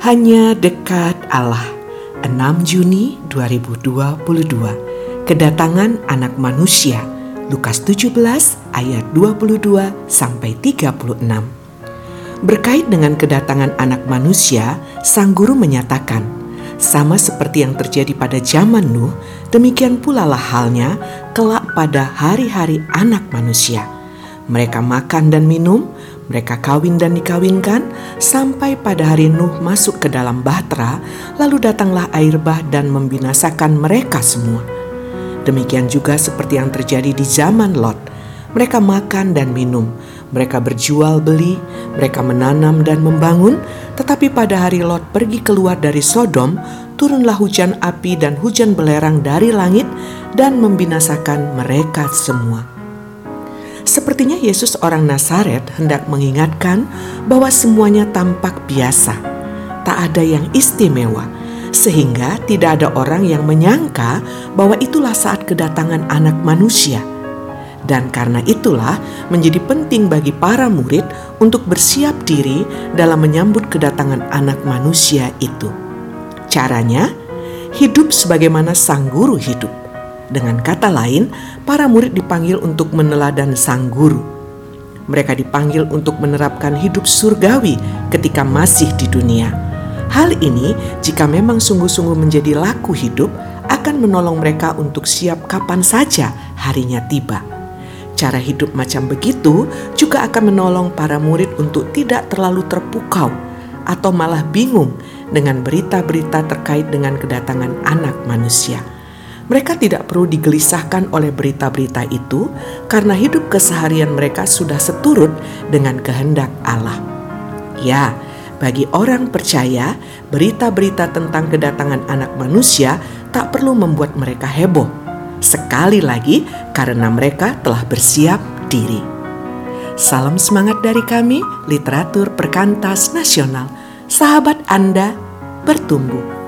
Hanya dekat Allah. 6 Juni 2022 Kedatangan anak manusia. Lukas 17 ayat 22 sampai 36 Berkait dengan kedatangan anak manusia, sang guru menyatakan, sama seperti yang terjadi pada zaman Nuh, demikian pula lah halnya kelak pada hari-hari anak manusia. Mereka makan dan minum, mereka kawin dan dikawinkan sampai pada hari Nuh masuk ke dalam bahtera, lalu datanglah air bah dan membinasakan mereka semua. Demikian juga seperti yang terjadi di zaman Lot. Mereka makan dan minum, mereka berjual beli, mereka menanam dan membangun, tetapi pada hari Lot pergi keluar dari Sodom, turunlah hujan api dan hujan belerang dari langit dan membinasakan mereka semua. Sepertinya Yesus orang Nazaret hendak mengingatkan bahwa semuanya tampak biasa, tak ada yang istimewa, sehingga tidak ada orang yang menyangka bahwa itulah saat kedatangan Anak Manusia. Dan karena itulah menjadi penting bagi para murid untuk bersiap diri dalam menyambut kedatangan Anak Manusia itu. Caranya, hidup sebagaimana Sang Guru hidup dengan kata lain, para murid dipanggil untuk meneladan sang guru. Mereka dipanggil untuk menerapkan hidup surgawi ketika masih di dunia. Hal ini, jika memang sungguh-sungguh menjadi laku hidup, akan menolong mereka untuk siap kapan saja harinya tiba. Cara hidup macam begitu juga akan menolong para murid untuk tidak terlalu terpukau atau malah bingung dengan berita-berita terkait dengan kedatangan Anak Manusia mereka tidak perlu digelisahkan oleh berita-berita itu karena hidup keseharian mereka sudah seturut dengan kehendak Allah. Ya, bagi orang percaya, berita-berita tentang kedatangan Anak Manusia tak perlu membuat mereka heboh. Sekali lagi, karena mereka telah bersiap diri. Salam semangat dari kami, literatur perkantas nasional. Sahabat Anda bertumbuh.